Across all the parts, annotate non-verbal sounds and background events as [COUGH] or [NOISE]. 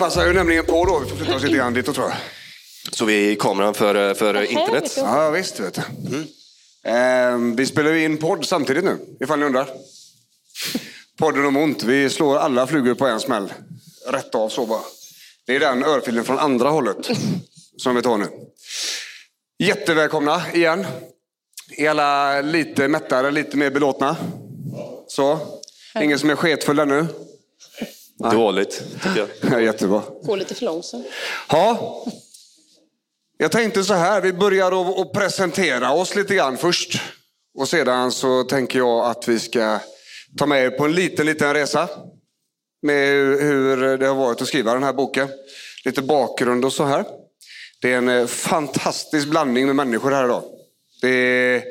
Passar ju nämligen på då. Vi får flytta oss lite grann ditåt tror jag. Så vi är i kameran för, för internet. Ja, visst vet du. Eh, vi spelar ju in podd samtidigt nu, ifall ni undrar. Podden om ont. Vi slår alla flugor på en smäll. Rätt av så bara. Det är den örfilen från andra hållet som vi tar nu. Jättevälkomna igen. Är alla lite mättare, lite mer belåtna? Så? Ingen som är sketfull ännu? Dåligt, tycker jag. [LAUGHS] Jättebra. Går lite för långsamt. Ja, jag tänkte så här, vi börjar att- att presentera oss lite grann först. Och sedan så tänker jag att vi ska ta med er på en liten, liten resa. Med hur det har varit att skriva den här boken. Lite bakgrund och så här. Det är en eh, fantastisk blandning med människor här idag. Det är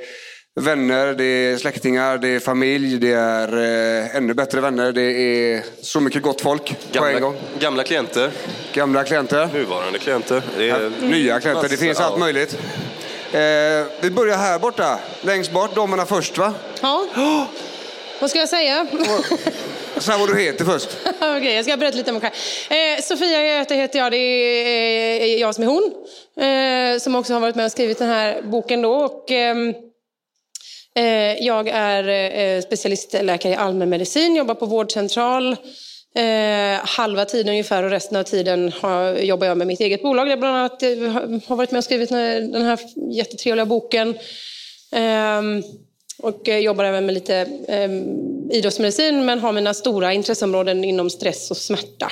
vänner, det är släktingar, det är familj, det är eh, ännu bättre vänner. Det är så mycket gott folk på en gång. Gamla, gamla klienter, Gamla klienter. nuvarande klienter. Det är Nya klienter, det massor, finns ja. allt möjligt. Eh, vi börjar här borta, längst bort, damerna först va? Ja. Vad ska jag säga? Säg vad du heter först. [LAUGHS] Okej, jag ska berätta lite om mig själv. Eh, Sofia Göte heter jag, det är eh, jag som är hon. Eh, som också har varit med och skrivit den här boken då. Och, ehm, eh, Eh, jag är eh, specialistläkare i allmänmedicin, jobbar på vårdcentral. Eh, halva tiden ungefär och resten av tiden har, jobbar jag med mitt eget bolag. Där jag bland annat har- varit med och skrivit den här, jättetrevliga boken. Ehm, och jobbar även med lite ehm, idrottsmedicin men har mina stora intresseområden inom stress och smärta.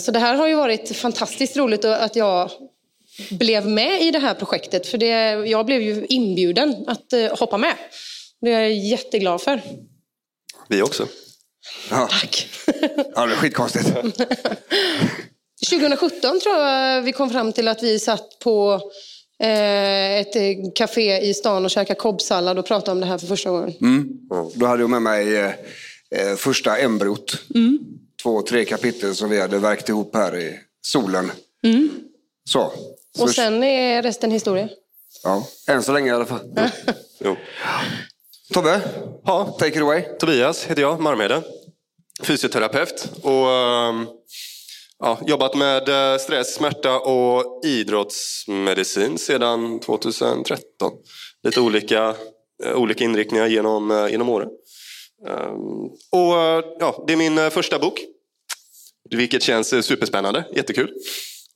Så det här har ju varit fantastiskt roligt att jag blev med i det här projektet. För det, jag blev ju inbjuden att eh, hoppa med. Det är jag jätteglad för. Vi också. Ja, Tack. ja det är skitkonstigt. [LAUGHS] 2017 tror jag vi kom fram till att vi satt på eh, ett eh, café i stan och käkade kobbsallad och pratade om det här för första gången. Då hade jag med mig första embryot. Två, tre kapitel som vi hade verkt ihop här i solen. Så. Så. Och sen är resten historia. Ja, än så länge i alla fall. Jo. Tobbe, Ja, take it away. Tobias heter jag, Marmede. Fysioterapeut. Och ehm, ja, jobbat med eh, stress, smärta och idrottsmedicin sedan 2013. Lite olika, eh, olika inriktningar genom, eh, genom åren. Ehm, och ja, det är min första bok. Vilket känns superspännande, jättekul.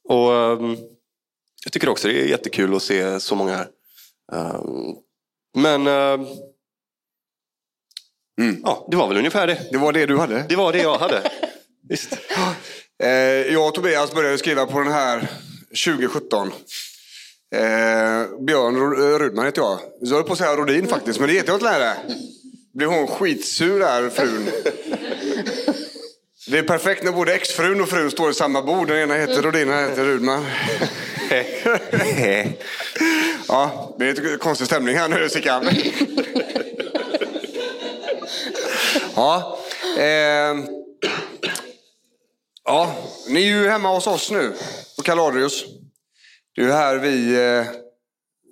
Och ehm, jag tycker också det är jättekul att se så många här. Ehm, men ehm, ja, det var väl ungefär det. Det var det du hade. Det var det jag hade. [LAUGHS] Visst. Eh, jag och Tobias började skriva på den här 2017. Eh, Björn Ro- Rudman heter jag. Jag höll på att säga Rodin faktiskt, men det heter jag inte längre. Blev hon skitsur där, frun. Det är perfekt när både exfrun och frun står i samma bord. Den ena heter Rodin, den andra heter Rudman ja, det är lite konstig stämning här nu, Sickan. ja, eh, Ja, ni är ju hemma hos oss nu på Kaladius. Det är ju här vi, eh,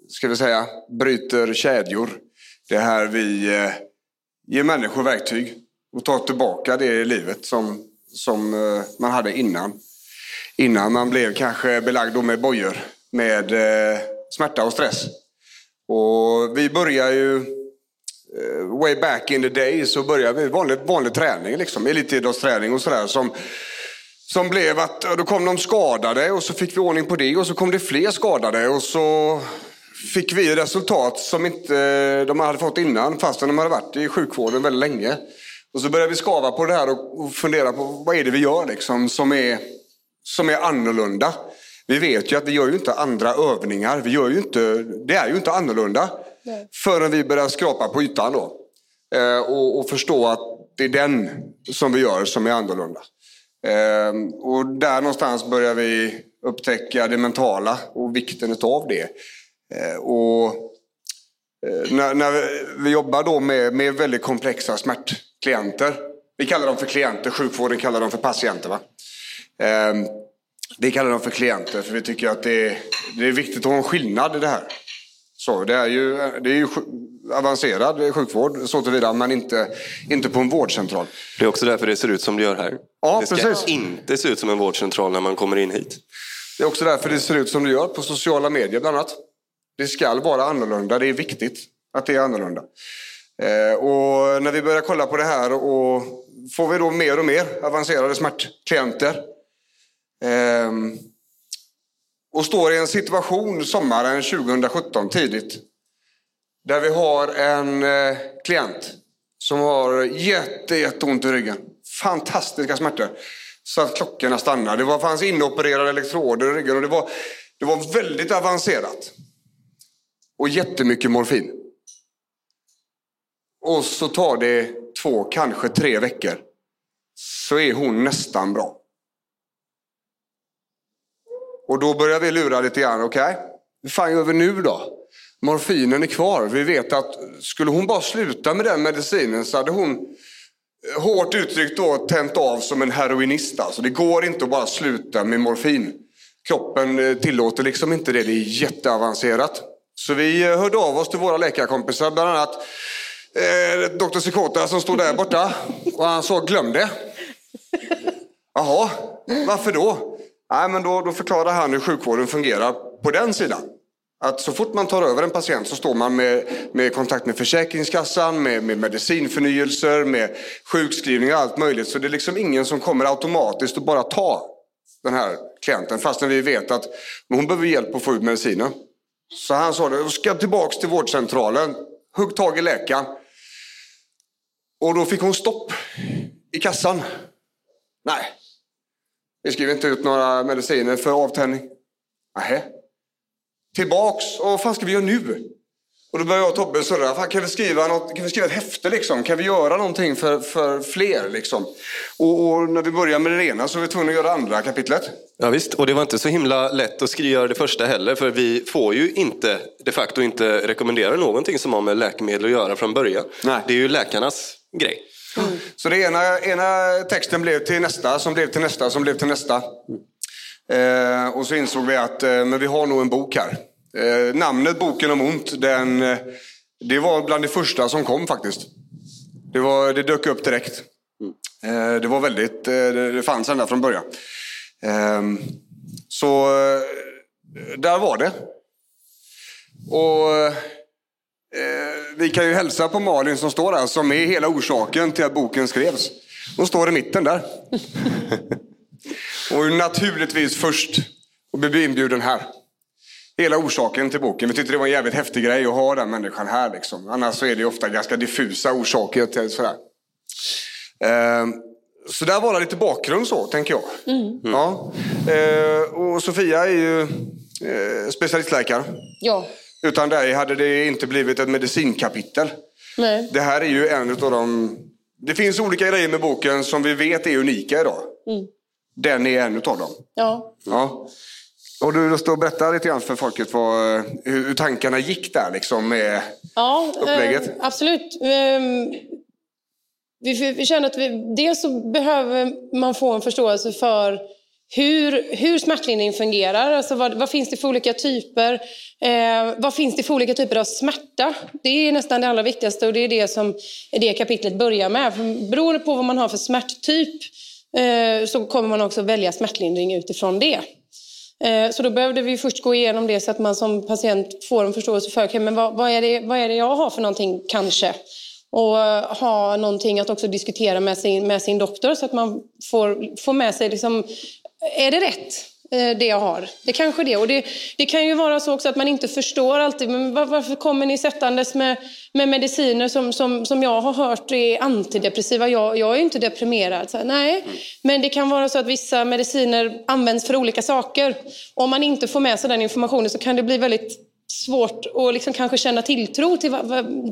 ska vi säga, bryter kedjor. Det är här vi eh, ger människor verktyg och tar tillbaka det i livet som, som eh, man hade innan. Innan man blev kanske belagd då med bojor med eh, smärta och stress. Och vi börjar ju eh, way back in the day så började vi vanlig, vanlig träning, liksom, elitidrottsträning och sådär. Som, som blev att då kom de skadade och så fick vi ordning på det och så kom det fler skadade och så fick vi resultat som inte eh, de hade fått innan fastän de hade varit i sjukvården väldigt länge. Och så började vi skava på det här och fundera på vad är det vi gör liksom, som, är, som är annorlunda. Vi vet ju att vi gör ju inte andra övningar. Vi gör ju inte, det är ju inte annorlunda Nej. förrän vi börjar skrapa på ytan då. Eh, och, och, förstå att det är den som vi gör som är annorlunda. Eh, och där någonstans börjar vi upptäcka det mentala och vikten av det. Eh, och eh, när, när vi jobbar då med, med väldigt komplexa smärtklienter. Vi kallar dem för klienter, sjukvården kallar dem för patienter. Va? Eh, vi kallar dem för klienter för vi tycker att det är, det är viktigt att ha en skillnad i det här. Så, det, är ju, det är ju avancerad sjukvård så tillvida, men inte, inte på en vårdcentral. Det är också därför det ser ut som det gör här. Ja, det ska precis. inte se ut som en vårdcentral när man kommer in hit. Det är också därför det ser ut som det gör på sociala medier bland annat. Det ska vara annorlunda, det är viktigt att det är annorlunda. Eh, och när vi börjar kolla på det här och får vi då mer och mer avancerade smärtklienter. Ehm, och står i en situation sommaren 2017 tidigt. Där vi har en eh, klient som har jätte, jätteont i ryggen. Fantastiska smärtor. Så att klockorna stannar. Det var, fanns inopererade elektroder i ryggen och det var, det var väldigt avancerat. Och jättemycket morfin. Och så tar det två, kanske tre veckor. Så är hon nästan bra. Och då börjar vi lura lite grann. Okej, okay, hur fan gör vi nu då? Morfinen är kvar. Vi vet att skulle hon bara sluta med den medicinen så hade hon eh, hårt uttryckt då tänt av som en heroinist. Alltså det går inte att bara sluta med morfin. Kroppen eh, tillåter liksom inte det. Det är jätteavancerat. Så vi eh, hörde av oss till våra läkarkompisar, bland annat eh, Dr. Sikota som stod där borta. Och han sa glöm det. Jaha, varför då? Nej, men då, då förklarar han hur sjukvården fungerar på den sidan. Att så fort man tar över en patient så står man med, med kontakt med Försäkringskassan, med, med medicinförnyelser, med sjukskrivningar och allt möjligt. Så det är liksom ingen som kommer automatiskt och bara ta den här klienten fastän vi vet att hon behöver hjälp att få ut medicinen. Så han sa det, ska tillbaks till vårdcentralen, hugg tag i läkaren. Och då fick hon stopp i kassan. Nej, vi skriver inte ut några mediciner för avtändning. Nähä. Tillbaks, och vad fan ska vi göra nu? Och då började jag och Tobbe surra. Fan, kan, vi skriva något, kan vi skriva ett häfte liksom? Kan vi göra någonting för, för fler liksom? Och, och när vi började med det ena så var vi tvungna att göra andra kapitlet. Ja, visst, och det var inte så himla lätt att skriva det första heller. För vi får ju inte de facto inte rekommendera någonting som har med läkemedel att göra från början. Nej. Det är ju läkarnas grej. Mm. Så det ena, ena texten blev till nästa, som blev till nästa, som blev till nästa. Eh, och så insåg vi att eh, men vi har nog en bok här. Eh, namnet Boken om ont, den, eh, det var bland det första som kom faktiskt. Det, var, det dök upp direkt. Eh, det var väldigt, eh, det fanns ända från början. Ehm, så eh, där var det. Och eh, vi kan ju hälsa på Malin som står där, som är hela orsaken till att boken skrevs. Hon står i mitten där. [LAUGHS] och naturligtvis först och bli inbjuden här. Hela orsaken till boken. Vi tyckte det var en jävligt häftig grej att ha den människan här. Liksom. Annars så är det ofta ganska diffusa orsaker till sådär. Eh, så där var det lite bakgrund så, tänker jag. Mm. Ja. Eh, och Sofia är ju eh, specialistläkare. Ja. Utan där hade det inte blivit ett medicinkapitel. Nej. Det här är ju en av de... Det finns olika grejer med boken som vi vet är unika idag. Mm. Den är en av dem. Ja. ja. Och du att berätta lite grann för folket vad, hur, tankarna gick där liksom med ja, upplägget? Eh, absolut. Eh, vi, vi känner att vi, dels så behöver man få en förståelse för hur, hur smärtlindring fungerar. Alltså vad, vad finns det för olika typer? Eh, vad finns det för olika typer av smärta? Det är nästan det allra viktigaste och det är det som det kapitlet börjar med. För beroende på vad man har för smärttyp eh, så kommer man också välja smärtlindring utifrån det. Eh, så då behövde vi först gå igenom det så att man som patient får en förståelse för okay, men vad, vad, är det, vad är det jag har för någonting kanske. Och eh, ha någonting att också diskutera med sin, med sin doktor så att man får, får med sig liksom, är det rätt? Eh, det jag har. Det kanske det. Och det, det kan ju vara så också att man inte förstår alltid. Men varför kommer ni sättandes med, med mediciner som, som, som jag har hört är antidepressiva? Jag, jag är ju inte deprimerad. Så, nej, men det kan vara så att vissa mediciner används för olika saker. Om man inte får med sig den informationen så kan det bli väldigt svårt att liksom kanske känna tilltro till,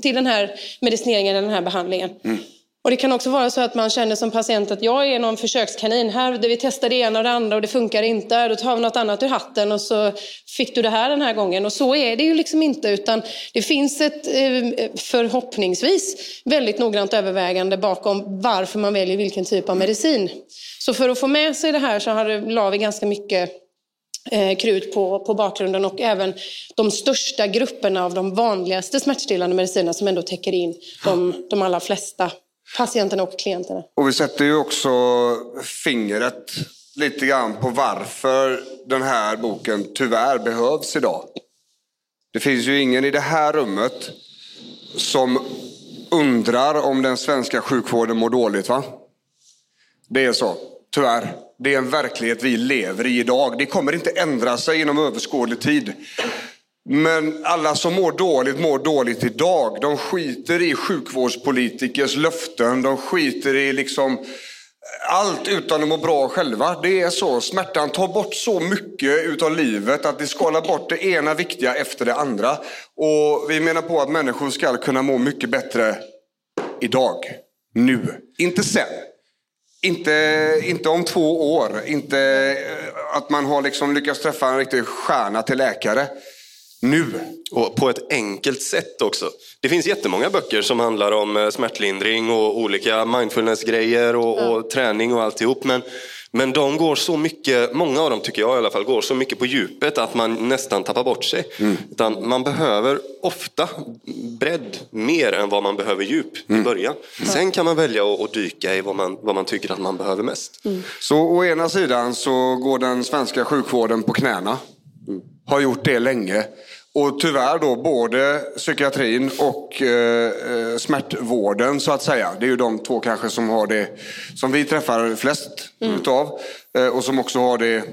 till den här medicineringen, den här behandlingen. Mm. Och det kan också vara så att man känner som patient att jag är någon försökskanin här, där vi testar det ena och det andra och det funkar inte. Då tar vi något annat ur hatten och så fick du det här den här gången. Och så är det ju liksom inte, utan det finns ett eh, förhoppningsvis väldigt noggrant övervägande bakom varför man väljer vilken typ av medicin. Så för att få med sig det här så har, la vi ganska mycket eh, krut på, på bakgrunden och även de största grupperna av de vanligaste smärtstillande medicinerna som ändå täcker in de, de allra flesta patienterna och klienterna. Och vi sätter ju också fingret lite grann på varför den här boken tyvärr behövs idag. Det finns ju ingen i det här rummet som undrar om den svenska sjukvården mår dåligt. va? Det är så, tyvärr. Det är en verklighet vi lever i idag. Det kommer inte ändra sig inom överskådlig tid. Men alla som mår dåligt mår dåligt idag. De skiter i sjukvårdspolitikers löften. De skiter i liksom allt utan att må bra själva. Det är så. Smärtan tar bort så mycket utav livet att det skalar bort det ena viktiga efter det andra. Och vi menar på att människor ska kunna må mycket bättre idag. Nu. Inte sen. Inte, inte om två år. Inte eh, att man har liksom lyckats träffa en riktig stjärna till läkare nu. Och på ett enkelt sätt också. Det finns jättemånga böcker som handlar om eh, smärtlindring och olika mindfulness-grejer och, och, träning och alltihop. Men, men de går så mycket, många av dem tycker jag i alla fall, går så mycket på djupet att man nästan tappar bort sig. Mm. Utan man behöver ofta bredd mer än vad man behöver djup mm. i början. Sen kan man välja att, dyka i vad man, vad man tycker att man behöver mest. Mm. Så å ena sidan så går den svenska sjukvården på knäna. Har gjort det länge. Och tyvärr då både psykiatrin och eh, eh, smärtvården så att säga. Det är ju de två kanske som har det som vi träffar flest mm. utav. Eh, och som också har det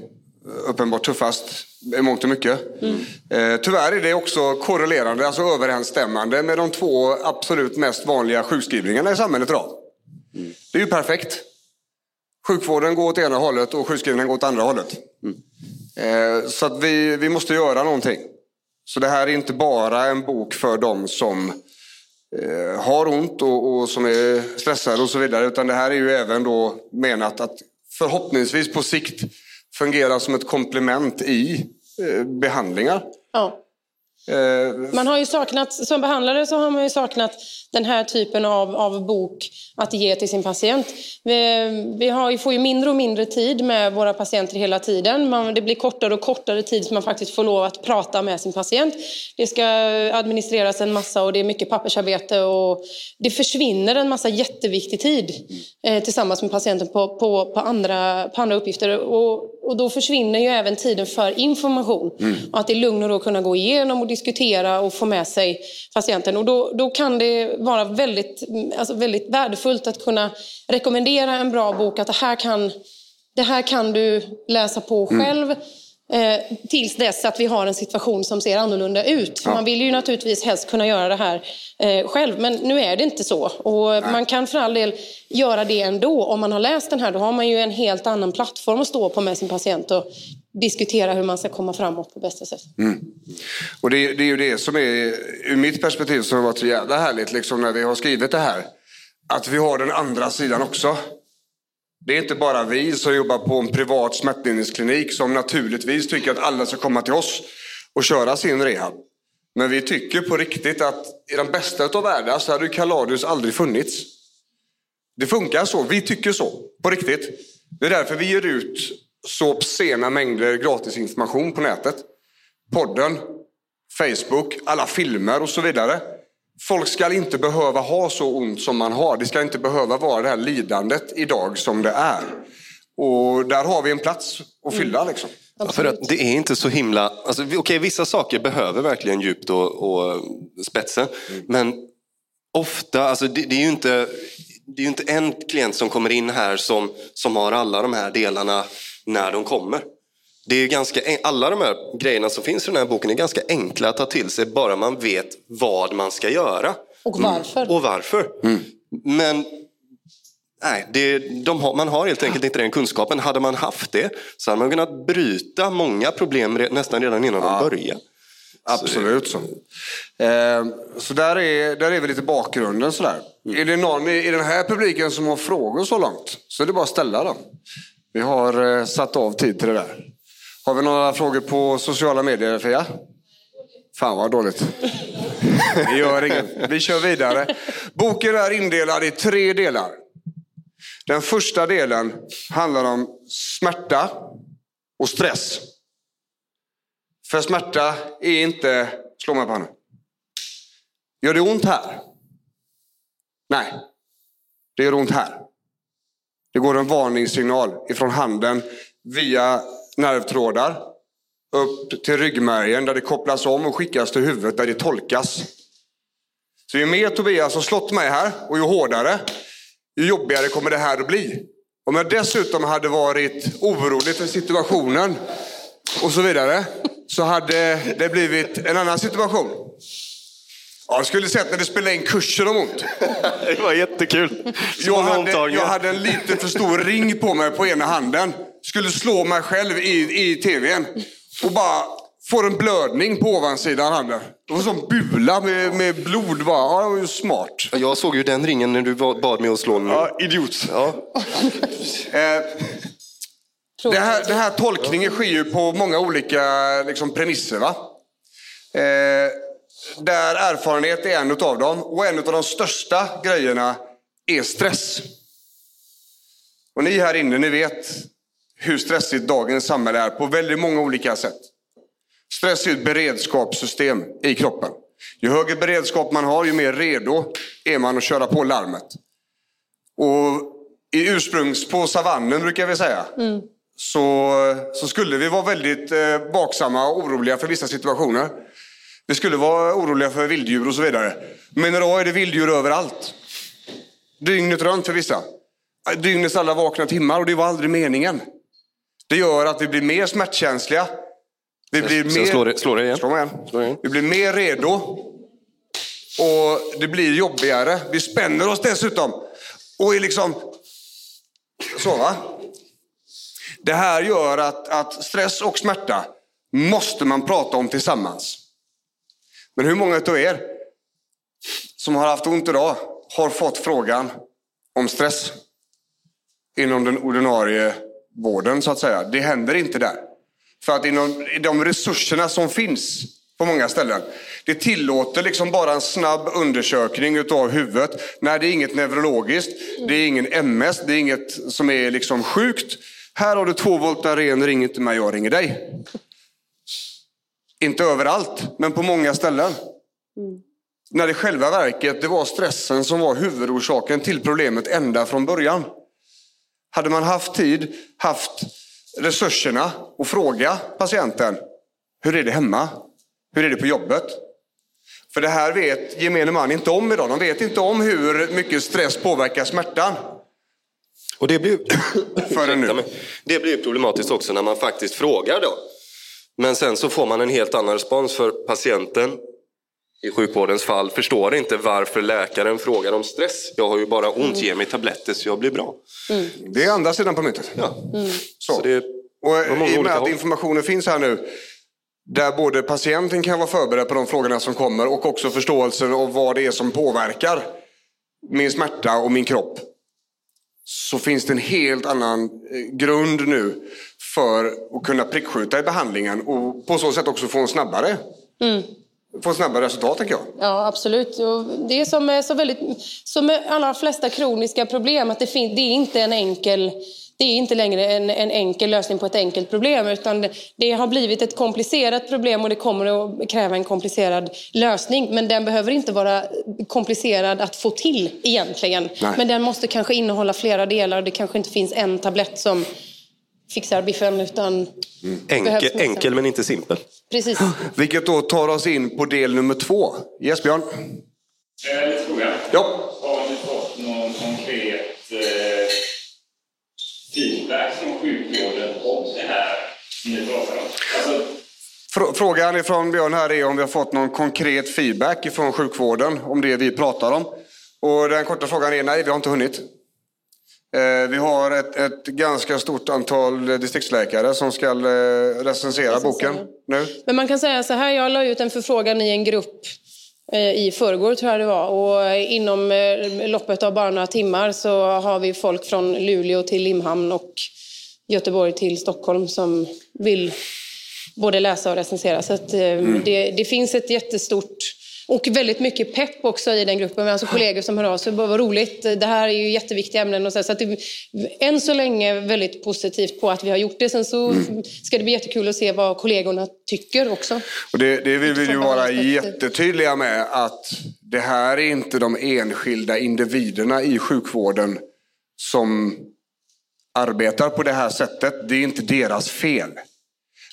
uppenbart tuffast i mångt och mycket. Mm. Eh, tyvärr är det också korrelerande, alltså överensstämmande med de två absolut mest vanliga sjukskrivningarna i samhället idag. Mm. Det är ju perfekt. Sjukvården går åt ena hållet och sjukskrivningen går åt andra hållet. Mm. Eh, så att vi, vi måste göra någonting. Så det här är inte bara en bok för dem som eh, har ont och, och, som är stressade och så vidare. Utan det här är ju även då menat att förhoppningsvis på sikt fungera som ett komplement i eh, behandlingar. Ja. Eh, man har ju saknat, som behandlare så har man ju saknat den här typen av, av bok att ge till sin patient. Vi, vi har, får ju mindre och mindre tid med våra patienter hela tiden. Man, det blir kortare och kortare tid som man faktiskt får lov att prata med sin patient. Det ska administreras en massa och det är mycket pappersarbete och det försvinner en massa jätteviktig tid eh, tillsammans med patienten på, på, på, andra, på andra uppgifter. Och, och då försvinner ju även tiden för information. Mm. Och att i lugn och ro kunna gå igenom diskutera och få med sig patienten. Och då, då kan det vara väldigt, alltså väldigt värdefullt att kunna rekommendera en bra bok. Att det här kan, det här kan du läsa på mm. själv. Mm. Eh, tills dess att vi har en situation som ser annorlunda ut. Ja. Man vill ju naturligtvis helst kunna göra det här eh, själv, men nu är det inte så. Och Nej. man kan för all del göra det ändå. Om man har läst den här, då har man ju en helt annan plattform att stå på med sin patient och diskutera hur man ska komma framåt på bästa sätt. Mm. Och det, det, är ju det som är, ur mitt perspektiv, som har varit så jävla härligt liksom, när vi har skrivit det här. Att vi har den andra sidan också. Det är inte bara vi som jobbar på en privat smärtlindringsklinik som naturligtvis tycker att alla ska komma till oss och köra sin rehab. Men vi tycker på riktigt att i den bästa av världar så hade Kaladius aldrig funnits. Det funkar så. Vi tycker så. På riktigt. Det är därför vi ger ut så obscena mängder gratisinformation på nätet. Podden, Facebook, alla filmer och så vidare. Folk ska inte behöva ha så ont som man har. Det ska inte behöva vara det här lidandet idag som det är. Och där har vi en plats att fylla. Mm. Liksom. Ja, för att det är inte så himla... Alltså, okay, vissa saker behöver verkligen djupt och, och spetsen. Mm. Men ofta, alltså, det, det, är ju inte, det är inte en klient som kommer in här som, som har alla de här delarna när de kommer. det är ganska, alla de här grejerna som finns i den här boken är ganska enkla att ta till sig bara man vet vad man ska göra. Och varför. Och varför. Men nej, det, de har, man har helt enkelt inte den kunskapen. Hade man haft det så hade man kunnat bryta många problem re, nästan redan innan de börjar. Absolut så. Eh, så där är, där är vi lite bakgrunden sådär. Är det någon i, i den här publiken som har frågor så långt så är det bara att ställa dem. Vi har eh, satt av tid till det där. Har vi några frågor på sociala medier Fia? Fan vad dåligt. [LAUGHS] Det gör inget. Vi kör vidare. Boken är indelad i tre delar. Den första delen handlar om smärta och stress. För smärta är inte... Slå mig på handen. Gör det ont här? Nej. Det gör ont här. Det går en varningssignal ifrån handen via nervtrådar upp till ryggmärgen där det kopplas om och skickas till huvudet där det tolkas. Så ju mer Tobias har slått mig här och ju hårdare, ju jobbigare kommer det här att bli. Om jag dessutom hade varit orolig för situationen och så vidare, så hade det blivit en annan situation. Ja, jag skulle sett när det spelade in kurser om ont. [LAUGHS] Det var jättekul. Jag hade, jag hade en lite för stor ring på mig på ena handen. Skulle slå mig själv i, i tvn. Och bara får en blödning på ovansidan handen. Det var som bula med, med blod. Bara. Ja, det var ju smart. Jag såg ju den ringen när du bad mig att slå den. Ja, idiot. Ja. [LAUGHS] Eh, det, här, det här tolkningen sker ju på många olika liksom, premisser. Va? Eh, där erfarenhet är en av dem. Och en av de största grejerna är stress. Och ni här inne, ni vet hur stressigt dagens samhälle är på väldigt många olika sätt. Stress är ett beredskapssystem i kroppen. Ju högre beredskap man har, ju mer redo är man att köra på larmet. Och i ursprungs på savannen brukar vi säga, mm. så, så skulle vi vara väldigt eh, vaksamma och oroliga för vissa situationer. Vi skulle vara oroliga för vilddjur och så vidare. Men idag är det vilddjur överallt. Dygnet runt för vissa. Dygnets alla vakna timmar och det var aldrig meningen. Det gör att vi blir mer smärtkänsliga. Vi blir mer... slår det, slår det igen. Slå igen. Slå igen. Vi blir mer redo. Och det blir jobbigare. Vi spänner oss dessutom. Och är liksom... Så va? Det här gör att, att stress och smärta måste man prata om tillsammans. Men hur många av er som har haft ont idag har fått frågan om stress inom den ordinarie vården så att säga? Det händer inte där. För att inom de resurserna som finns på många ställen. Det tillåter liksom bara en snabb undersökning utav huvudet. Nej, det är inget neurologiskt, det är ingen MS, det är inget som är liksom sjukt. Här har du två Voltaren, ring inte mig, jag ringer dig. Inte överallt, men på många ställen. Mm. När det själva verket det var stressen som var huvudorsaken till problemet ända från början. Hade man haft tid, haft resurserna och fråga patienten, hur är det hemma? Hur är det på jobbet? För det här vet gemene man inte om idag. De vet inte om hur mycket stress påverkar smärtan. Och det blir, Förrän nu. det blir problematiskt också när man faktiskt frågar då. Men sen så får man en helt annan respons för patienten i sjukvårdens fall förstår inte varför läkaren frågar om stress. Jag har ju bara ont, ge mig tabletter så jag blir bra. Mm. Det är andra sidan på myntet. Ja. Mm. Så. så det, och I och med att informationen finns här nu där både patienten kan vara förberedd på de frågorna som kommer och också förståelsen av vad det är som påverkar min smärta och min kropp. Så finns det en helt annan grund nu för att kunna prickskjuta i behandlingen och på så sätt också få en snabbare mm få snabbare resultat, tänker jag. Ja, absolut. Och det är som med, så väldigt, som med alla flesta kroniska problem, att det, fin, det är inte en enkel det är inte längre en, en, enkel lösning på ett enkelt problem utan det, det, har blivit ett komplicerat problem och det kommer att kräva en komplicerad lösning. Men den behöver inte vara komplicerad att få till egentligen. Nej. Men den måste kanske innehålla flera delar. Det kanske inte finns en tablett som fixar biffen utan... Mm. Enkel, enkel men inte simpel. Precis. [GASPS] Vilket då tar oss in på del nummer två. Yes, Björn? Eh, lite fråga. Ja. Har ni fått någon konkret eh, feedback från sjukvården om det här ni pratar om? Alltså, Frå- Frågan ifrån Björn här är om vi har fått någon konkret feedback ifrån sjukvården om det vi pratar om. Och den korta frågan är nej, vi har inte hunnit. Eh, Vi har ett, ett ganska stort antal distriktsläkare som ska eh, recensera boken nu. Men man kan säga så här, jag la ut en förfrågan i en grupp eh, i förrgår tror jag det var och inom loppet av bara några timmar så har vi folk från Luleå till Limhamn och Göteborg till Stockholm som vill både läsa och recensera. Så eh, det, det finns ett jättestort och väldigt mycket pepp också i den gruppen. Alltså kollegor som hör av sig. Bara, Vad roligt. Det här är ju jätteviktiga ämnen. Och så, så att det, än så länge väldigt positivt på att vi har gjort det. Sen så ska det bli jättekul att se vad kollegorna tycker också. Och det, det vill vi ju vara jättetydliga med att det här är inte de enskilda individerna i sjukvården som arbetar på det här sättet. Det är inte deras fel.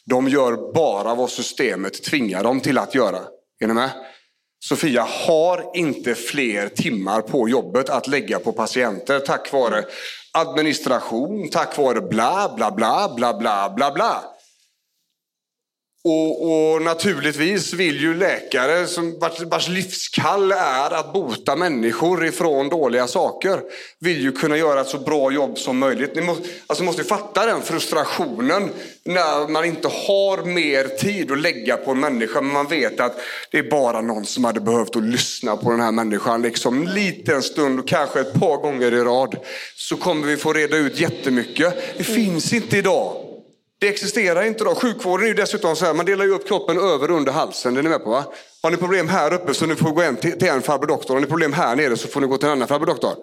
De gör bara vad systemet tvingar dem till att göra. Är ni med? Sofia har inte fler timmar på jobbet att lägga på patienter tack vare administration, tack vare bla bla bla bla bla bla bla. Och, och naturligtvis vill ju läkare som, vars, livskall är att bota människor ifrån dåliga saker vill ju kunna göra ett så bra jobb som möjligt. Ni måste, alltså måste fatta den frustrationen när man inte har mer tid att lägga på en människa men man vet att det är bara någon som hade behövt att lyssna på den här människan liksom en liten stund och kanske ett par gånger i rad så kommer vi få reda ut jättemycket. Det finns inte idag. Det existerar inte då. Sjukvården är ju dessutom så här, man delar ju upp kroppen över och under halsen. Det är ni med på va? Har ni problem här uppe så ni får gå en till, till en farbror doktor. Har ni problem här nere så får ni gå till en annan farbror doktor.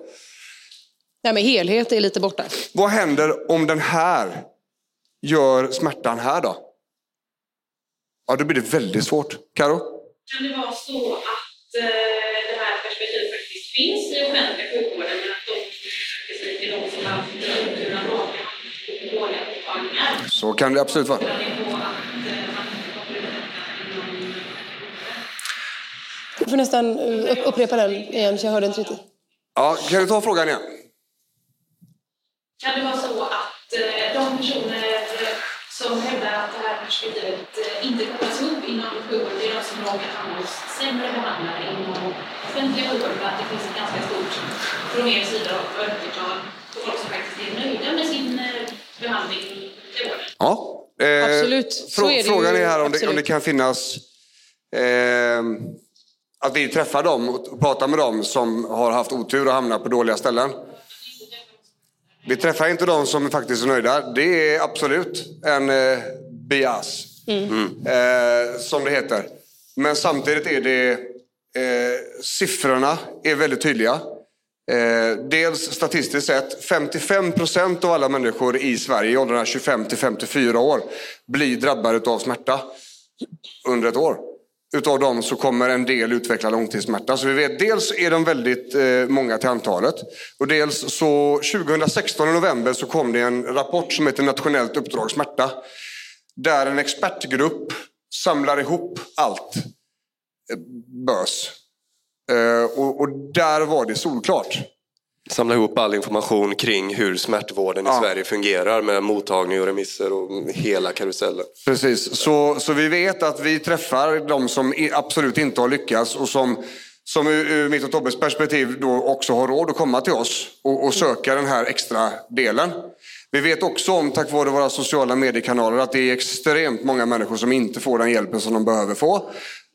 Här med helhet är lite borta. Vad händer om den här gör smärtan här då? Ja, då blir det väldigt svårt. Karo? Kan det vara så att eh, det här perspektivet faktiskt finns i offentliga sjukvården Så kan det absolut vara. Du får nästan eh, upp- upprepa den igen, så jag hörde inte riktigt. Ja, kan du ta frågan igen? Kan det vara så att eh, de personer eh, som hävdar att det här perspektivet inte kopplas upp inom sjukvården, det är de som råkar hamna hos sämre behandlare inom offentliga sjukvården, att det finns ett ganska stort från er sida mörkertal på folk som faktiskt är nöjda med sin eh, behandling? Ja. Eh, Absolut. Så frå- är frågan är här om det, om det kan finnas eh, att vi träffar dem och pratar med dem som har haft otur och hamnat på dåliga ställen. Vi träffar inte de som faktiskt är nöjda. Det är absolut en eh, bias, eh, som det heter. Men samtidigt är det eh, siffrorna är väldigt tydliga. Eh, dels statistiskt sett, 55 procent av alla människor i Sverige i åldrarna 25 till 54 år blir drabbade av smärta under ett år. Utav dem så kommer en del utveckla långtidssmärta. Så vi vet, dels är de väldigt eh, många till antalet. Och dels så 2016 i november så kom det en rapport som heter Nationellt uppdrag smärta. Där en expertgrupp samlar ihop allt eh, bös. Eh, och, och där var det solklart. Samla ihop all information kring hur smärtvården i Ja. Sverige fungerar med mottagning och remisser och hela karusellen. Precis, så, så vi vet att vi träffar de som absolut inte har lyckats och som, som ur, ur mitt och Tobbes perspektiv då också har råd att komma till oss och, och söka den här extra delen. Vi vet också om, tack vare våra sociala mediekanaler, att det är extremt många människor som inte får den hjälpen som de behöver få.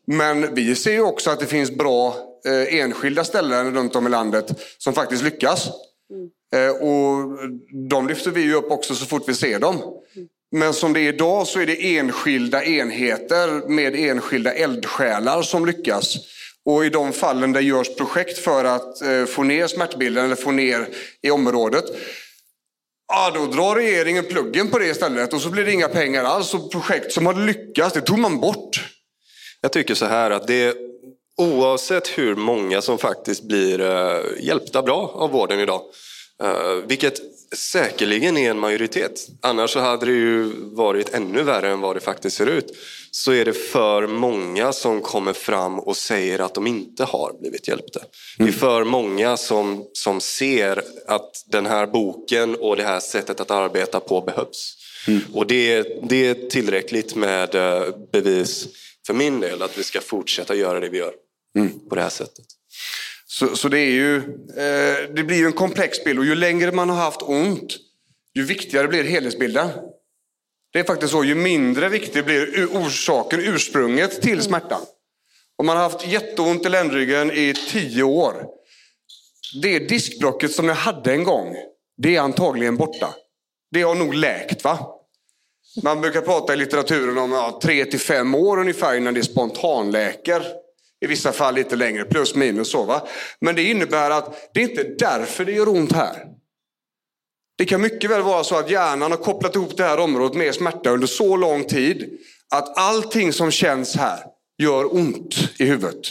Men vi ser ju också att det finns bra eh, enskilda ställen runt om i landet som faktiskt lyckas. Eh, och de lyfter vi ju upp också så fort vi ser dem. Men som det är idag så är det enskilda enheter med enskilda eldsjälar som lyckas. Och i de fallen där görs projekt för att eh, få ner smärtbilden eller få ner i området. Ja, då drar regeringen pluggen på det istället och så blir det inga pengar alls. Och projekt som hade lyckats, det tog man bort. Jag tycker så här att det oavsett hur många som faktiskt blir eh, hjälpta bra av vården idag. eh, vilket säkerligen är en majoritet. Annars så hade det ju varit ännu värre än vad det faktiskt ser ut. Så är det för många som kommer fram och säger att de inte har blivit hjälpta. Det är för många som, som ser att den här boken och det här sättet att arbeta på behövs. Och det, det är tillräckligt med eh, bevis för min del att vi ska fortsätta göra det vi gör på det här sättet. Så, så det, är ju, eh, det blir ju en komplex bild och ju längre man har haft ont, ju viktigare blir helhetsbilden. Det är faktiskt så, ju mindre viktig blir orsaken, ursprunget till smärtan. Om man har haft jätteont i ländryggen i tio år, det diskbråcket som jag hade en gång, det är antagligen borta. Det har nog läkt va? Man brukar prata i litteraturen om ja, tre till fem år ungefär innan det spontanläker. I vissa fall lite längre, plus minus så. Va? Men det innebär att det är inte därför det gör ont här. Det kan mycket väl vara så att hjärnan har kopplat ihop det här området med smärta under så lång tid att allting som känns här gör ont i huvudet.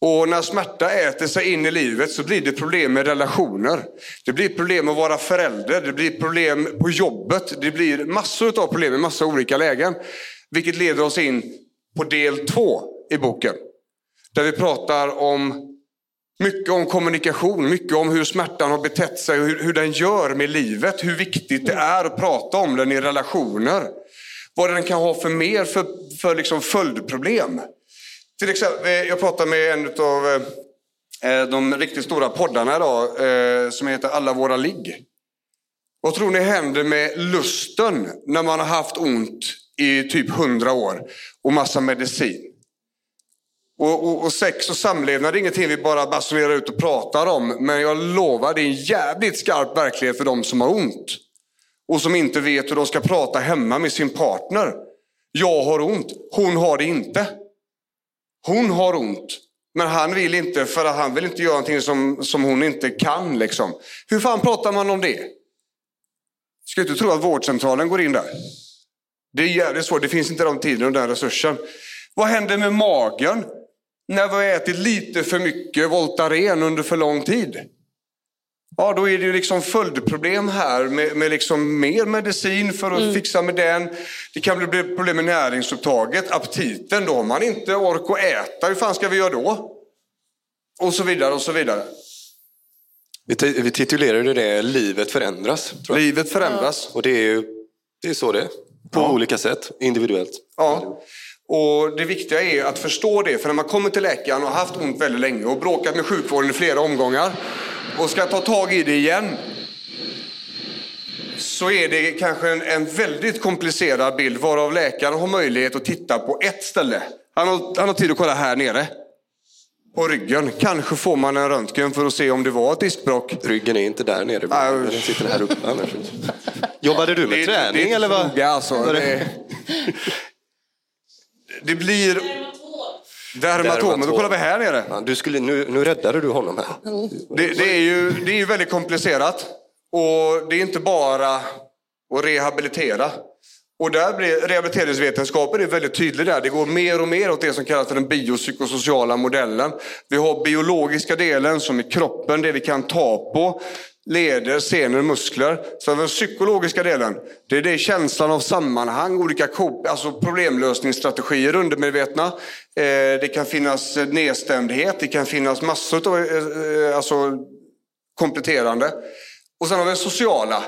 Och när smärta äter sig in i livet så blir det problem med relationer. Det blir problem att vara förälder, det blir problem på jobbet, det blir massor av problem i massa olika lägen. Vilket leder oss in på del två i boken. Där vi pratar om mycket om kommunikation, mycket om hur smärtan har betett sig och hur, hur den gör med livet. Hur viktigt det är att prata om den i relationer. Vad den kan ha för mer för, för liksom följdproblem. Till exempel, eh, jag pratade med en av eh, eh, de riktigt stora poddarna idag som heter Alla våra ligg. Vad tror ni händer med lusten när man har haft ont i typ hundra år och massa medicin? Och, och, och sex och samlevnad är ingenting vi bara basunerar ut och pratar om. Men jag lovar, det är en jävligt skarp verklighet för de som har ont. Och som inte vet hur de ska prata hemma med sin partner. Jag har ont, hon har det inte. Hon har ont, men han vill inte för att han vill inte göra någonting som, som hon inte kan. Liksom. Hur fan pratar man om det? Ska inte tro att vårdcentralen går in där. Det är jävligt svårt, det finns inte de tiden och den resursen. Vad händer med magen när vi har ätit lite för mycket Voltaren under för lång tid? Ja, då är det ju liksom följdproblem här med, med liksom mer medicin för att fixa med den. Det kan bli problem med näringsupptaget, aptiten. Då har man inte ork att äta. Hur fan ska vi göra då? Och så vidare och så vidare. Vi, vi titulerade det Livet förändras. Tror jag. Livet förändras. Och det är ju det är så det är. På olika sätt, individuellt. Ja. Och det viktiga är att förstå det. För när man kommer till läkaren och har haft ont väldigt länge och bråkat med sjukvården i flera omgångar och ska ta tag i det igen. Så är det kanske en, en väldigt komplicerad bild varav läkaren har möjlighet att titta på ett ställe. Han har, han har tid att kolla här nere. På ryggen. Kanske får man en röntgen för att se om det var ett diskbråck. Ryggen är inte där nere. Nej. Den sitter här uppe annars. [LAUGHS] Jobbade du med Det träning det är eller vad? noga, alltså. Det- Det, blir dermatomer. Då Dermatom. kollar vi här nere. Ja, du skulle, nu, nu räddade du honom här. Det, det, är ju, det är ju väldigt komplicerat. Och det är inte bara att rehabilitera. Och där blir rehabiliteringsvetenskapen är väldigt tydlig där. Det går mer och mer åt det som kallas för den biopsykosociala modellen. Vi har biologiska delen som är kroppen, det vi kan ta på. Leder, senor, muskler. Så den psykologiska delen. Det är det känslan av sammanhang, olika alltså problemlösningsstrategier undermedvetna. Eh, det kan finnas nedstämdhet, det kan finnas massor av eh, eh, alltså, kompletterande. Och sen har vi det sociala.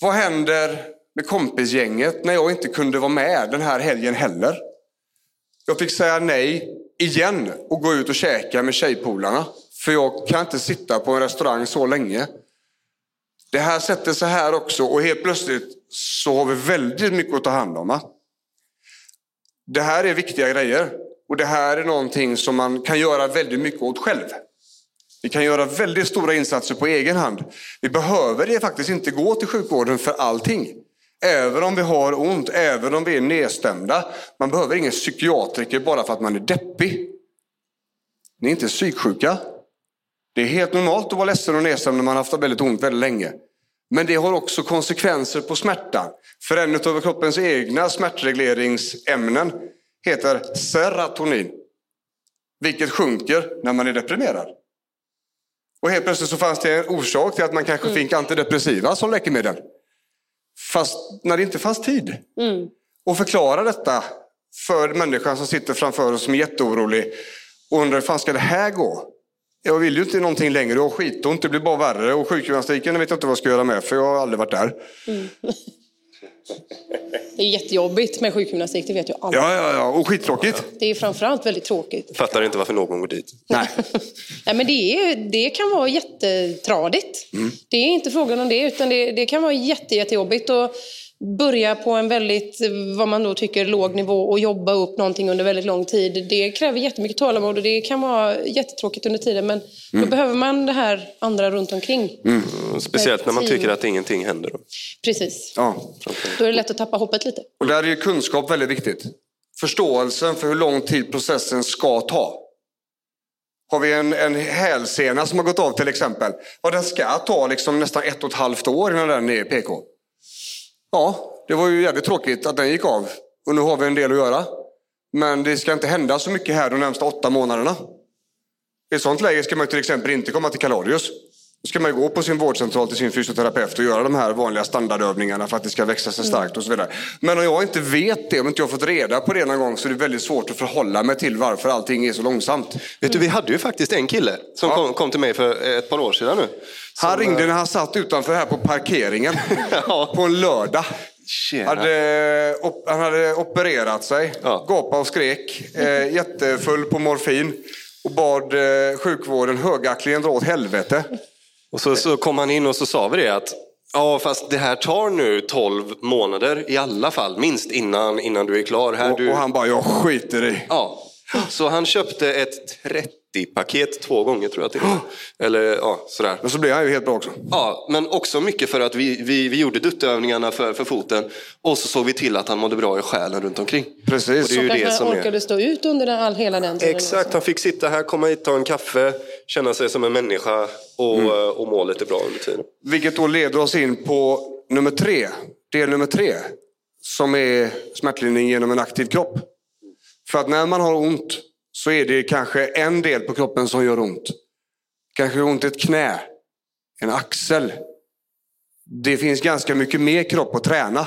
Vad händer med kompisgänget när jag inte kunde vara med den här helgen heller? Jag fick säga nej igen och gå ut och käka med tjejpolarna. För jag kan inte sitta på en restaurang så länge. Det här sätter sig här också och helt plötsligt så har vi väldigt mycket att ta hand om. Det här är viktiga grejer och det här är någonting som man kan göra väldigt mycket åt själv. Vi kan göra väldigt stora insatser på egen hand. Vi behöver det faktiskt inte gå till sjukvården för allting. Även om vi har ont, även om vi är nedstämda. Man behöver ingen psykiatriker bara för att man är deppig. Ni är inte psyksjuka. Det är helt normalt att vara ledsen och nedstämd när man har haft väldigt ont väldigt länge. Men det har också konsekvenser på smärtan. För en av kroppens egna smärtregleringsämnen heter serotonin. Vilket sjunker när man är deprimerad. Och helt plötsligt så fanns det en orsak till att man kanske fick antidepressiva som läkemedel. Fast när det inte fanns tid. Och förklara detta för människan som sitter framför oss som är jätteorolig och undrar hur fan ska det här gå? Jag vill ju inte någonting längre och skitont, det blir bara värre. Och sjukgymnastiken vet jag inte vad jag ska göra med för jag har aldrig varit där. [LAUGHS] Det är jättejobbigt med sjukgymnastik, det vet ju alla. Ja, ja, ja, och skittråkigt. Det är framförallt väldigt tråkigt. Fattar inte varför någon går dit. Nej. [LAUGHS] Nej, men det, är, det kan vara jättetradigt. Det är inte frågan om det, utan det, det kan vara jätte, jättejobbigt att börja på en väldigt, vad man då tycker, låg nivå och jobba upp någonting under väldigt lång tid. Det kräver jättemycket tålamod och det kan vara jättetråkigt under tiden, men då behöver man det här andra runt omkring. Speciellt när man tycker att ingenting händer. Då. Precis. Ja. Då är det lätt att tappa hoppet lite. Och där är ju kunskap väldigt viktigt. Förståelsen för hur lång tid processen ska ta. Har vi en, en hälsena som har gått av till exempel. Ja, den ska ta liksom nästan ett och ett halvt år innan den är PK. Ja, det var ju jävligt tråkigt att den gick av. Och nu har vi en del att göra. Men det ska inte hända så mycket här de närmsta åtta månaderna. I ett sånt läge ska man till exempel inte komma till Kaladius. Ska man gå på sin vårdcentral till sin fysioterapeut och göra de här vanliga standardövningarna för att det ska växa sig starkt och så vidare. Men om jag inte vet det, om inte jag har fått reda på det någon gång så är det väldigt svårt att förhålla mig till varför allting är så långsamt. Vet du, vi hade ju faktiskt en kille som Ja. kom, kom till mig för ett par år sedan nu. Som, Han ringde när han satt utanför här på parkeringen [LAUGHS] Ja. på en lördag. Hade, op, han hade opererat sig, Ja. gapade och skrek, eh, jättefull på morfin och bad eh, sjukvården högaktligen dra åt helvete. Och så, så kom han in och så sa vi det att ja, fast det här tar nu 12 månader i alla fall, minst innan, innan du är klar. Här, Och, du... och han bara, jag skiter i. Ja, så han köpte ett 30-paket två gånger tror jag till. Eller ja, sådär. Men så blev han ju helt bra också. Ja, men också mycket för att vi, vi, vi gjorde duttövningarna för, för foten och så såg vi till att han mådde bra i själen runt omkring. Precis. Och det är ju det Kanske som han är... orkade stå ut under den, all, hela den tiden. Exakt, han fick sitta här, komma hit, ta en kaffe, känna sig som en människa och, eh, och må lite bra under tiden. Vilket då leder oss in på nummer tre, del nummer tre, som är smärtlindring genom en aktiv kropp. För att när man har ont så är det kanske en del på kroppen som gör ont. Kanske ont i ett knä, en axel. Det finns ganska mycket mer kropp att träna.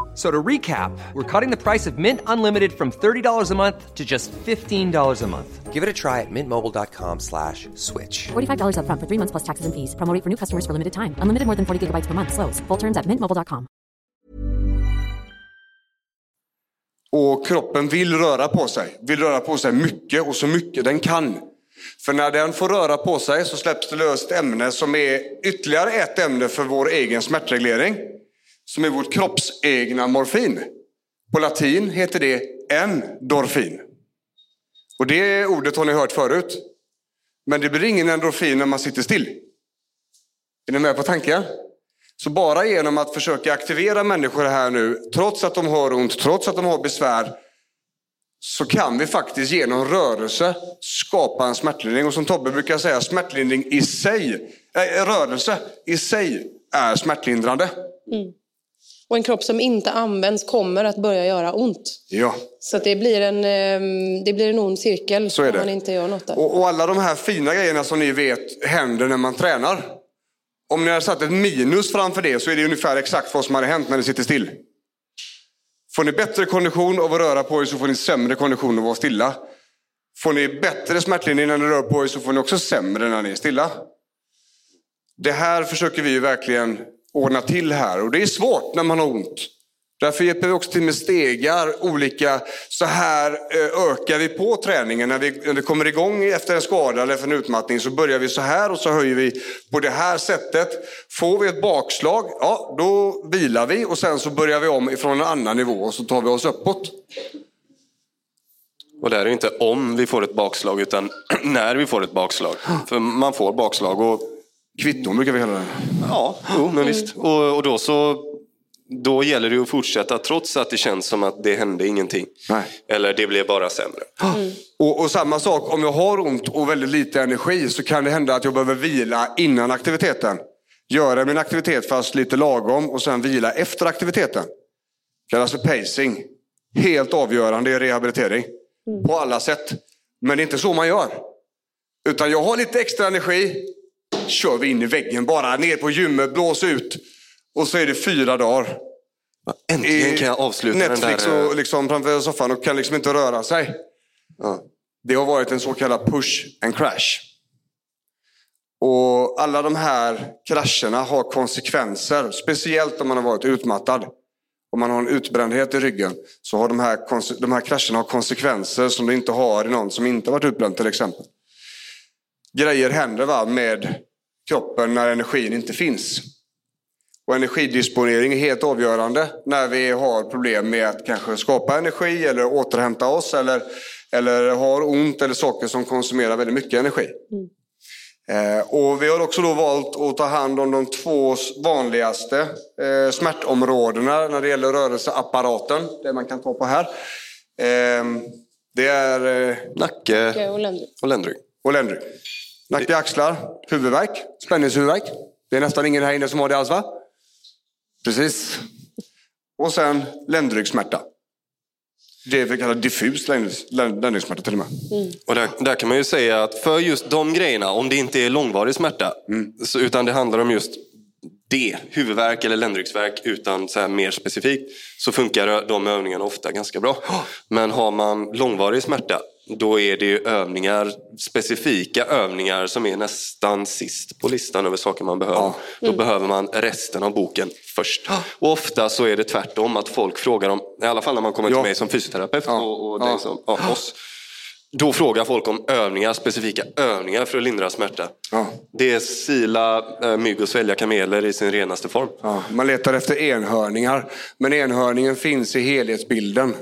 So to recap, we're cutting the price of Mint Unlimited from $30 a month to just $15 a month. Give it a try at mintmobile.com slash switch. $45 upfront for three months plus taxes and fees. Promo rate for new customers for limited time. Unlimited more than 40 gigabytes per month. Slows. Full terms at mintmobile.com. Och kroppen vill röra på sig. Vill röra på sig mycket och så mycket den kan. För när den får röra på sig så släpps det lös ett ämne som är ytterligare ett ämne för vår egen smärtreglering. Som är vårt kroppsegna morfin. På latin heter det endorfin. Och det ordet har ni hört förut. Men det blir ingen endorfin när man sitter still. Är ni med på tanken? Så bara genom att försöka aktivera människor här nu, trots att de har ont, trots att de har besvär, så kan vi faktiskt genom rörelse skapa en smärtlindring. Och som Tobbe brukar säga, smärtlindring i sig, äh, rörelse i sig är smärtlindrande. Mm. Och en kropp som inte används kommer att börja göra ont. Ja. Så det, blir en, ehm, det blir en ond cirkel Så om man inte gör något där. Och, och alla de här fina grejerna som ni vet händer när man tränar. Om ni har satt ett minus framför det så är det ungefär exakt vad som hade hänt när ni sitter still. Får ni bättre kondition av att röra på er så får ni sämre kondition av att vara stilla. Får ni bättre smärtlindring när ni rör på er så får ni också sämre när ni är stilla. Det här försöker vi verkligen ordna till här och det är svårt när man har ont. Därför hjälper vi också till med stegar, olika, så här eh, ökar vi på träningen. När vi, när vi kommer igång efter en skada eller efter en utmattning så börjar vi så här och så höjer vi på det här sättet. Får vi ett bakslag, ja då vilar vi och sen så börjar vi om ifrån en annan nivå och så tar vi oss uppåt. Och det här är inte om vi får ett bakslag utan [CLEARS THROAT] när vi får ett bakslag. För man får bakslag och Kvitton brukar vi kalla det. ja, jo, men visst. Och, och då så då gäller det att fortsätta trots att det känns som att det hände ingenting. Nej. Eller det blev bara sämre. Och, och samma sak, om jag har ont och väldigt lite energi så kan det hända att jag behöver vila innan aktiviteten. Göra min aktivitet fast lite lagom och sen vila efter aktiviteten. Kallas för pacing. Helt avgörande i rehabilitering. På alla sätt. Men det är inte så man gör. Utan jag har lite extra energi. Kör vi in i väggen bara. Ner på gymmet, blås ut. Och så är det fyra dagar. Äntligen kan jag avsluta Netflix den där... eh, och liksom framför soffan och kan liksom inte röra sig. Ja. Det har varit en så kallad push and crash. Och alla de här krascherna har konsekvenser. Speciellt om man har varit utmattad. Om man har en utbrändhet i ryggen så har de här, de här krascherna har konsekvenser som du inte har i någon som inte har varit utbränd till exempel. Grejer händer va, med kroppen när energin inte finns. Och energidisponering är helt avgörande när vi har problem med att kanske skapa energi eller återhämta oss eller, eller har ont eller saker som konsumerar väldigt mycket energi. Eh, och vi har också då valt att ta hand om de två vanligaste eh, smärtområdena när det gäller rörelseapparaten, det man kan ta på här. Eh, det är eh, Nacke Och länder. och ländrygg. och ländrygg. Nacke, axlar, huvudvärk, spänningshuvudvärk. Det är nästan ingen här inne som har det alls va? Precis. Och sen ländryggsmärta. Det vi kallar diffus ländryggs- länd- ländryggsmärta till och med. Och där, där kan man ju säga att för just de grejerna, om det inte är långvarig smärta, så, utan det handlar om just det, huvudvärk eller ländryggsvärk utan så här mer specifikt, så funkar de övningarna ofta ganska bra. Men har man långvarig smärta, då är det ju övningar, specifika övningar som är nästan sist på listan över saker man behöver. Ja. Då behöver man resten av boken först. Och ofta så är det tvärtom, att folk frågar om, i alla fall när man kommer till Ja. mig som fysioterapeut Ja. och, och Ja. som, ja, oss. Då frågar folk om övningar, specifika övningar för att lindra smärta. Ja. Det är sila äh, mygg och svälja kameler i sin renaste form. Ja, man letar efter enhörningar. Men enhörningen finns i helhetsbilden.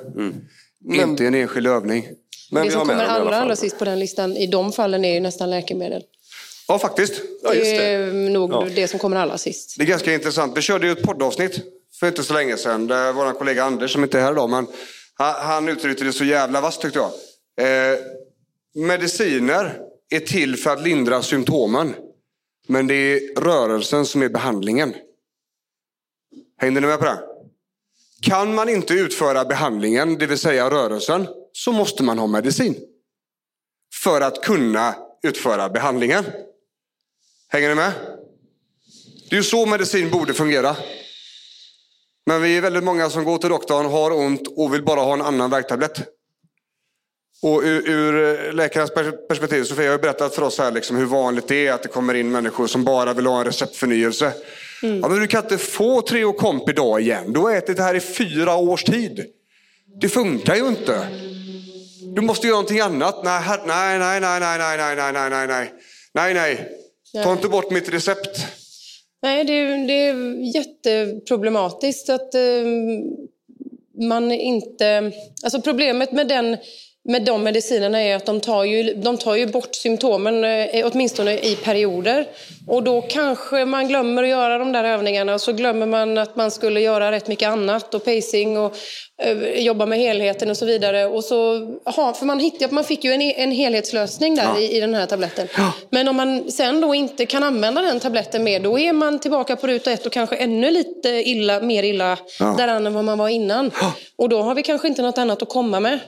Inte i en enskild övning. Men det som kommer allra, allra sist på den listan i de fallen är ju nästan läkemedel. Ja, faktiskt. Ja, det det. är nog Ja. det som kommer allra sist. Det är ganska intressant. Vi körde ju ett poddavsnitt för inte så länge sedan. Där vår kollega Anders, som inte är här idag, men han, han uttryckte det så jävla vasst tyckte jag. Eh, mediciner är till för att lindra symptomen. Men det är rörelsen som är behandlingen. Hängde ni med på det? Kan man inte utföra behandlingen, det vill säga rörelsen, så måste man ha medicin. För att kunna utföra behandlingen. Hänger ni med? Det är ju så medicin borde fungera. Men vi är väldigt många som går till doktorn, har ont och vill bara ha en annan värktablett. Och ur, ur läkarens pers- perspektiv, Sofia har berättat för oss här liksom hur vanligt det är att det kommer in människor som bara vill ha en receptförnyelse. Ja, men du kan inte få Treokomp idag igen. Du har ätit det här i fyra års tid. Det funkar ju inte. Du måste göra någonting annat. Nej, nej, nej, nej, nej, nej, nej, nej, nej, nej, nej. Nej. Ta inte bort mitt recept. Nej, det är, det är jätteproblematiskt att eh, man inte... Alltså problemet med, den, med de medicinerna är att de tar ju, de tar ju bort symptomen, eh, åtminstone i perioder. Och då kanske man glömmer att göra de där övningarna och så glömmer man att man skulle göra rätt mycket annat och pacing och jobba med helheten och så vidare. Och så, aha, för man, hittade, man fick ju en, en helhetslösning där i, i den här tabletten. Men om man sen då inte kan använda den tabletten mer, då är man tillbaka på ruta ett och kanske ännu lite illa, mer illa däran än vad man var innan. Och då har vi kanske inte något annat att komma med.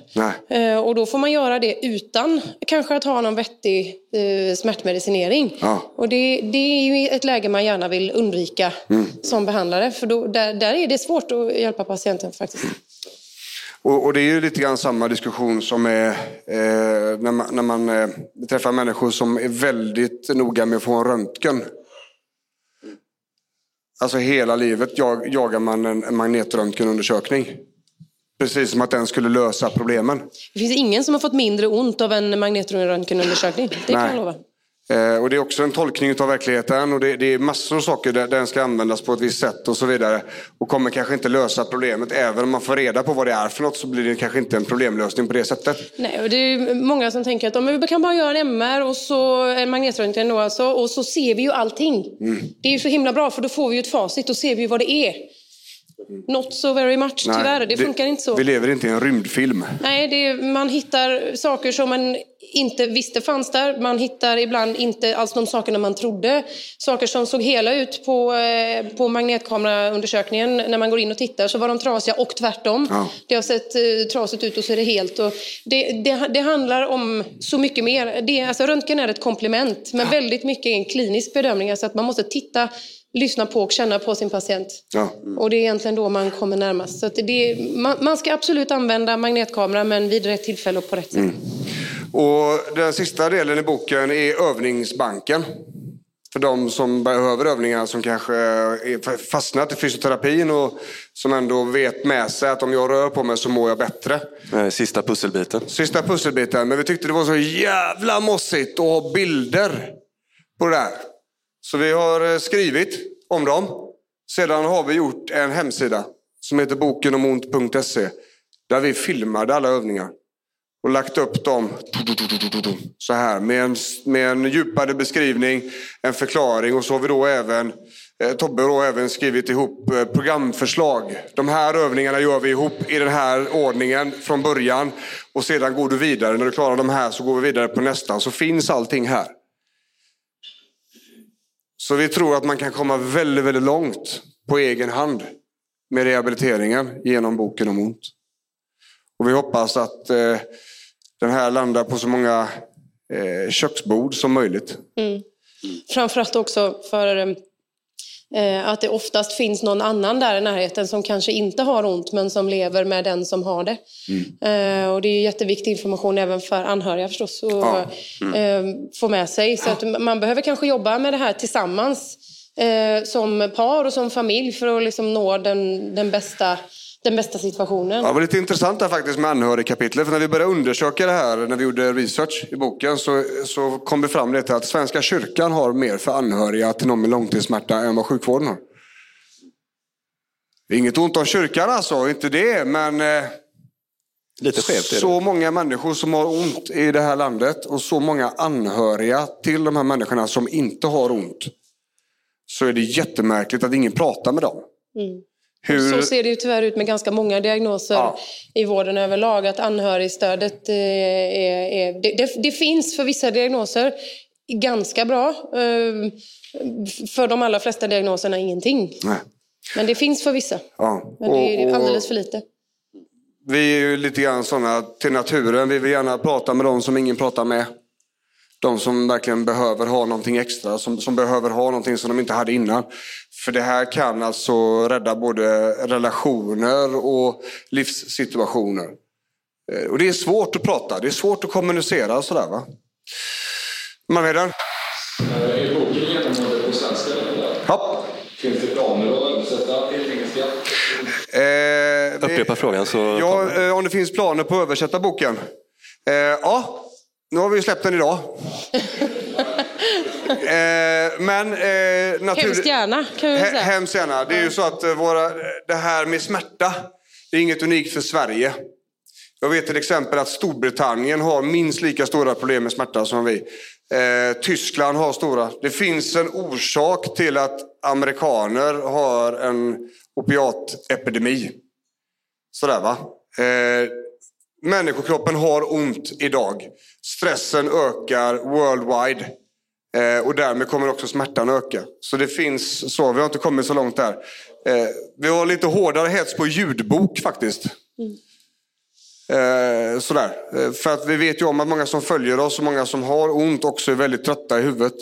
Eh, och då får man göra det utan kanske att ha någon vettig eh, smärtmedicinering. Ja. Och det, det är ju ett läge man gärna vill undvika som behandlare. För då, där, där är det svårt att hjälpa patienten faktiskt. Och, och det är ju lite grann samma diskussion som är eh, när man, när man eh, träffar människor som är väldigt noga med att få en röntgen. Alltså hela livet jag, jagar man en, en magnetröntgenundersökning. Precis som att den skulle lösa problemen. Det finns ingen som har fått mindre ont av en magnetröntgenundersökning. Det kan Nej. jag lova. Eh, och det är också en tolkning av verkligheten och det, det är massor av saker där den ska användas på ett visst sätt och så vidare. Och kommer kanske inte lösa problemet. Även om man får reda på vad det är för något så blir det kanske inte en problemlösning på det sättet. Nej, och det är många som tänker att "Ja, men vi kan bara göra en MR och så en magnetröntgen då alltså, och så ser vi ju allting. Det är ju så himla bra för då får vi ju ett facit, då ser vi vad det är. Not so very much Nej, tyvärr. Det funkar inte så. Vi lever inte i en rymdfilm. Nej, det man hittar saker som man inte visste fanns där. Man hittar ibland inte alls de sakerna man trodde. Saker som såg hela ut på, eh, på magnetkameraundersökningen. När man går in och tittar så var de trasiga och tvärtom. Ja. Det har sett eh, trasigt ut och så är det helt. Och det, det, det handlar om så mycket mer. Det, alltså, röntgen är ett komplement, men väldigt mycket är en klinisk bedömning. Alltså att man måste titta, lyssna på och känna på sin patient. Ja. Och det är egentligen då man kommer närmast. Så att det, man, man ska absolut använda magnetkamera, men vid rätt tillfälle och på rätt sätt. Och den sista delen i boken är övningsbanken. För de som behöver övningar som kanske är fastnat i fysioterapin och som ändå vet med sig att om jag rör på mig så mår jag bättre. Sista pusselbiten. Sista pusselbiten, men vi tyckte det var så jävla mossigt att ha bilder på det där. Så vi har eh, skrivit om dem. Sedan har vi gjort en hemsida som heter bokenomont.se där vi filmade alla övningar och lagt upp dem så här med en, med en djupare beskrivning, en förklaring och så har vi då även eh, Tobbe har då även skrivit ihop eh, programförslag. De här övningarna gör vi ihop i den här ordningen från början och sedan går du vidare. När du klarar de här så går vi vidare på nästa. Så finns allting här. Så vi tror att man kan komma väldigt, väldigt långt på egen hand med rehabiliteringen genom boken om ont. Och vi hoppas att eh, den här landar på så många eh, köksbord som möjligt. Mm. Framförallt också för eh, att det oftast finns någon annan där i närheten som kanske inte har ont men som lever med den som har det. Eh, och det är ju jätteviktig information även för anhöriga förstås att Ja. eh, få med sig. Så att man behöver kanske jobba med det här tillsammans eh, som par och som familj för att liksom nå den, den, bästa, den bästa situationen. Ja, det var lite intressant där faktiskt med anhörigkapitlet. För när vi började undersöka det här, när vi gjorde research i boken, så, så kom det fram till att Svenska kyrkan har mer för anhöriga till någon med långtidssmärta än vad sjukvården har. Inget ont om kyrkan alltså, inte det, men eh, Lite skevt så många människor som har ont i det här landet och så många anhöriga till de här människorna som inte har ont. Så är det jättemärkligt att ingen pratar med dem. Hur... Så ser det ju tyvärr ut med ganska många diagnoser Ja. i vården överlag. Att anhörigstödet eh, är... är det, det, det finns för vissa diagnoser ganska bra. Eh, För de allra flesta diagnoserna ingenting. Nej. Men det finns för vissa. Ja. Men det är alldeles för lite. Vi är ju lite grann sådana till naturen. Vi vill gärna prata med de som ingen pratar med. De som verkligen behöver ha någonting extra, som, som behöver ha någonting som de inte hade innan. För det här kan alltså rädda både relationer och livssituationer. Eh, Och det är svårt att prata, det är svårt att kommunicera och sådär va. Malmheden? Är boken genomgående på svenska? Ja. Finns det planer att översätta till engelska? Eh, Upprepa frågan så... Ja, eh, om det finns planer på att översätta boken. Eh, ja, nu har vi ju släppt den idag. [LAUGHS] eh, men eh, natur... Hemskt gärna kan vi säga. Hemskt gärna. Det är ju så att eh, våra, det här med smärta, det är inget unikt för Sverige. Jag vet till exempel att Storbritannien har minst lika stora problem med smärta som vi. Eh, Tyskland har stora. Det finns en orsak till att amerikaner har en opiatepidemi. Sådär va. Eh, människokroppen har ont idag. Stressen ökar worldwide. Eh, och därmed kommer också smärtan öka. Så det finns så, vi har inte kommit så långt där. Eh, vi har lite hårdare hets på ljudbok faktiskt. Eh, sådär. Eh, för att vi vet ju om att många som följer oss och många som har ont också är väldigt trötta i huvudet.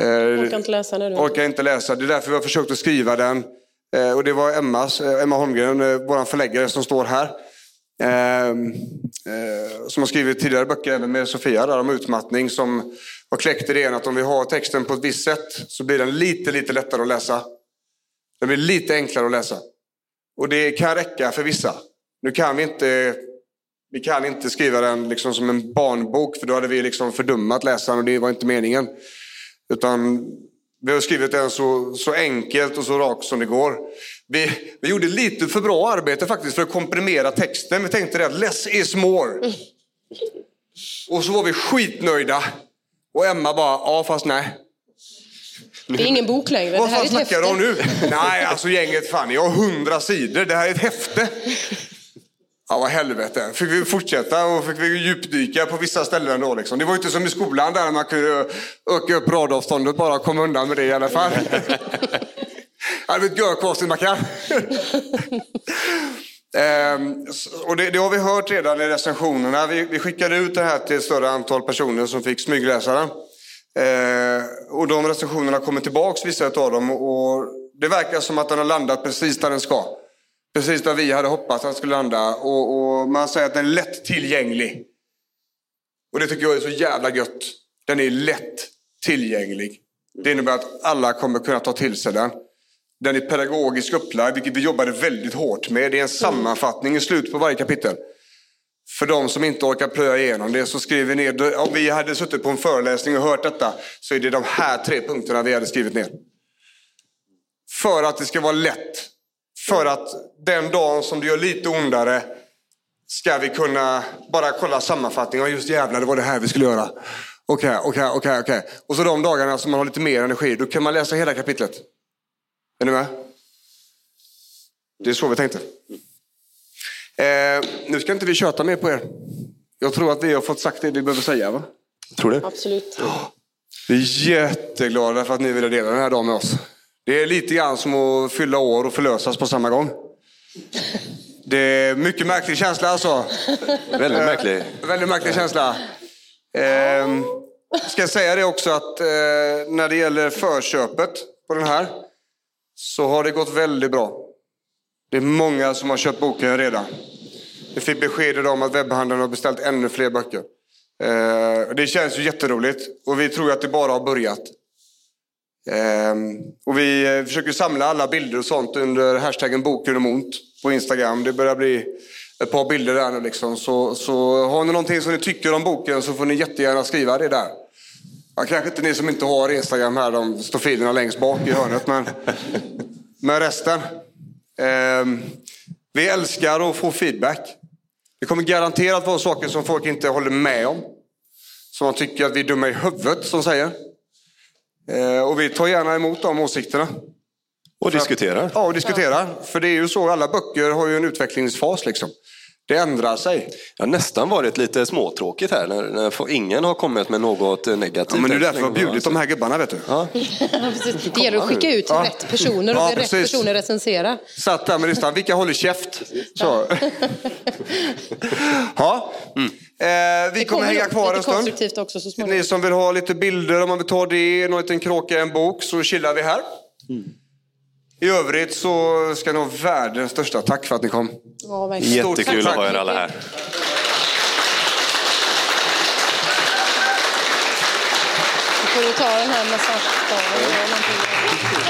Eh, Orkar inte läsa nu. orkar inte läsa. Det är därför vi har försökt att skriva den. Eh, och det var Emmas, Emma Holmgren, eh, vår förläggare som står här. Eh, eh, som har skrivit tidigare böcker även med Sofia där om utmattning. Som har kläckt idén att om vi har texten på ett visst sätt så blir den lite, lite lättare att läsa. Den blir lite enklare att läsa. Och det kan räcka för vissa. Nu kan vi inte, vi kan inte skriva den liksom som en barnbok för då hade vi liksom fördummat läsaren och det var inte meningen. Utan vi har skrivit den så, så enkelt och så rakt som det går. Vi, vi gjorde lite för bra arbete faktiskt för att komprimera texten. Vi tänkte att less is more. Och så var vi skitnöjda. Och Emma bara, ja fast nej. Det är ingen bok längre. Vad fan snackar du om nu? Nej, alltså gänget, fan, jag har hundra sidor. Det här är ett häfte. Ja, vad helvete. Fick vi fortsätta och fick vi djupdyka på vissa ställen då liksom. Det var inte som i skolan där man kunde öka upp radavståndet bara och komma undan med det i alla fall. Hade blivit kan. Ehm, och det, det har vi hört redan i recensionerna. Vi, vi skickade ut det här till ett större antal personer som fick smygläsa den. Eh, och de recensionerna kommer tillbaks, vissa av dem. Och det verkar som att den har landat precis där den ska. Precis där vi hade hoppats att den skulle landa. Och, och man säger att den är lätt tillgänglig. Och det tycker jag är så jävla gött. Den är lätt tillgänglig. Det innebär att alla kommer kunna ta till sig den. Den är pedagogiskt upplagd, vilket vi jobbade väldigt hårt med. Det är en sammanfattning i slutet på varje kapitel. För de som inte orkar plöja igenom det så skriver vi ner, om vi hade suttit på en föreläsning och hört detta så är det de här tre punkterna vi hade skrivit ner. För att det ska vara lätt. För att den dagen som det gör lite ondare ska vi kunna bara kolla sammanfattningen. Och just jävlar, det var det här vi skulle göra. Okej, okej, okej, okej. Och så de dagarna som man har lite mer energi, då kan man läsa hela kapitlet. Är ni med? Det är så vi tänkte. Eh, nu ska inte vi köta mer på er. Jag tror att vi har fått sagt det vi behöver säga. Va? Tror du? Absolut. Vi är jätteglada för att ni ville dela den här dagen med oss. Det är lite grann som att fylla år och förlösas på samma gång. Det är mycket märklig känsla alltså. Väldigt märklig. Eh, väldigt märklig känsla. Eh, ska jag säga det också att eh, när det gäller förköpet på den här så har det gått väldigt bra. Det är många som har köpt boken redan. Vi fick besked idag om att webbhandeln har beställt ännu fler böcker. Eh, det känns ju jätteroligt och vi tror att det bara har börjat. Ehm, och vi eh, försöker samla alla bilder och sånt under hashtaggen boken om ont på Instagram. Det börjar bli ett par bilder där nu liksom. Så, så har ni någonting som ni tycker om boken så får ni jättegärna skriva det där. Ja, kanske inte ni som inte har Instagram här, de står filerna längst bak i hörnet. Men, [LAUGHS] men resten. Ehm, vi älskar att få feedback. Det kommer garanterat vara saker som folk inte håller med om. Som man tycker att vi är dumma i huvudet som säger. Eh, och vi tar gärna emot de åsikterna. Och diskuterar. Ja, och diskuterar. För det är ju så, alla böcker har ju en utvecklingsfas liksom. Det ändrar sig. Jag har nästan varit lite småtråkigt här när, när ingen har kommit med något negativt. Ja, men det är därför jag har länge. bjudigt de här gubbarna vet du. Ja. [LAUGHS] Det gäller att skicka ut Ja. rätt personer och Ja, rätt precis. personer recensera. Satt där med listan, vilka håller käft? Så. [LAUGHS] ja. Eh, vi Det kommer hänga kvar en stund. också. Ni som vill ha lite bilder, om man vill ta det, någon liten kråka i en bok, så chillar vi här. I övrigt så ska ni ha världens största tack för att ni kom. Ja, verkligen. Jättekul Tack. att ha er alla här. Får du ta den här massagestaven?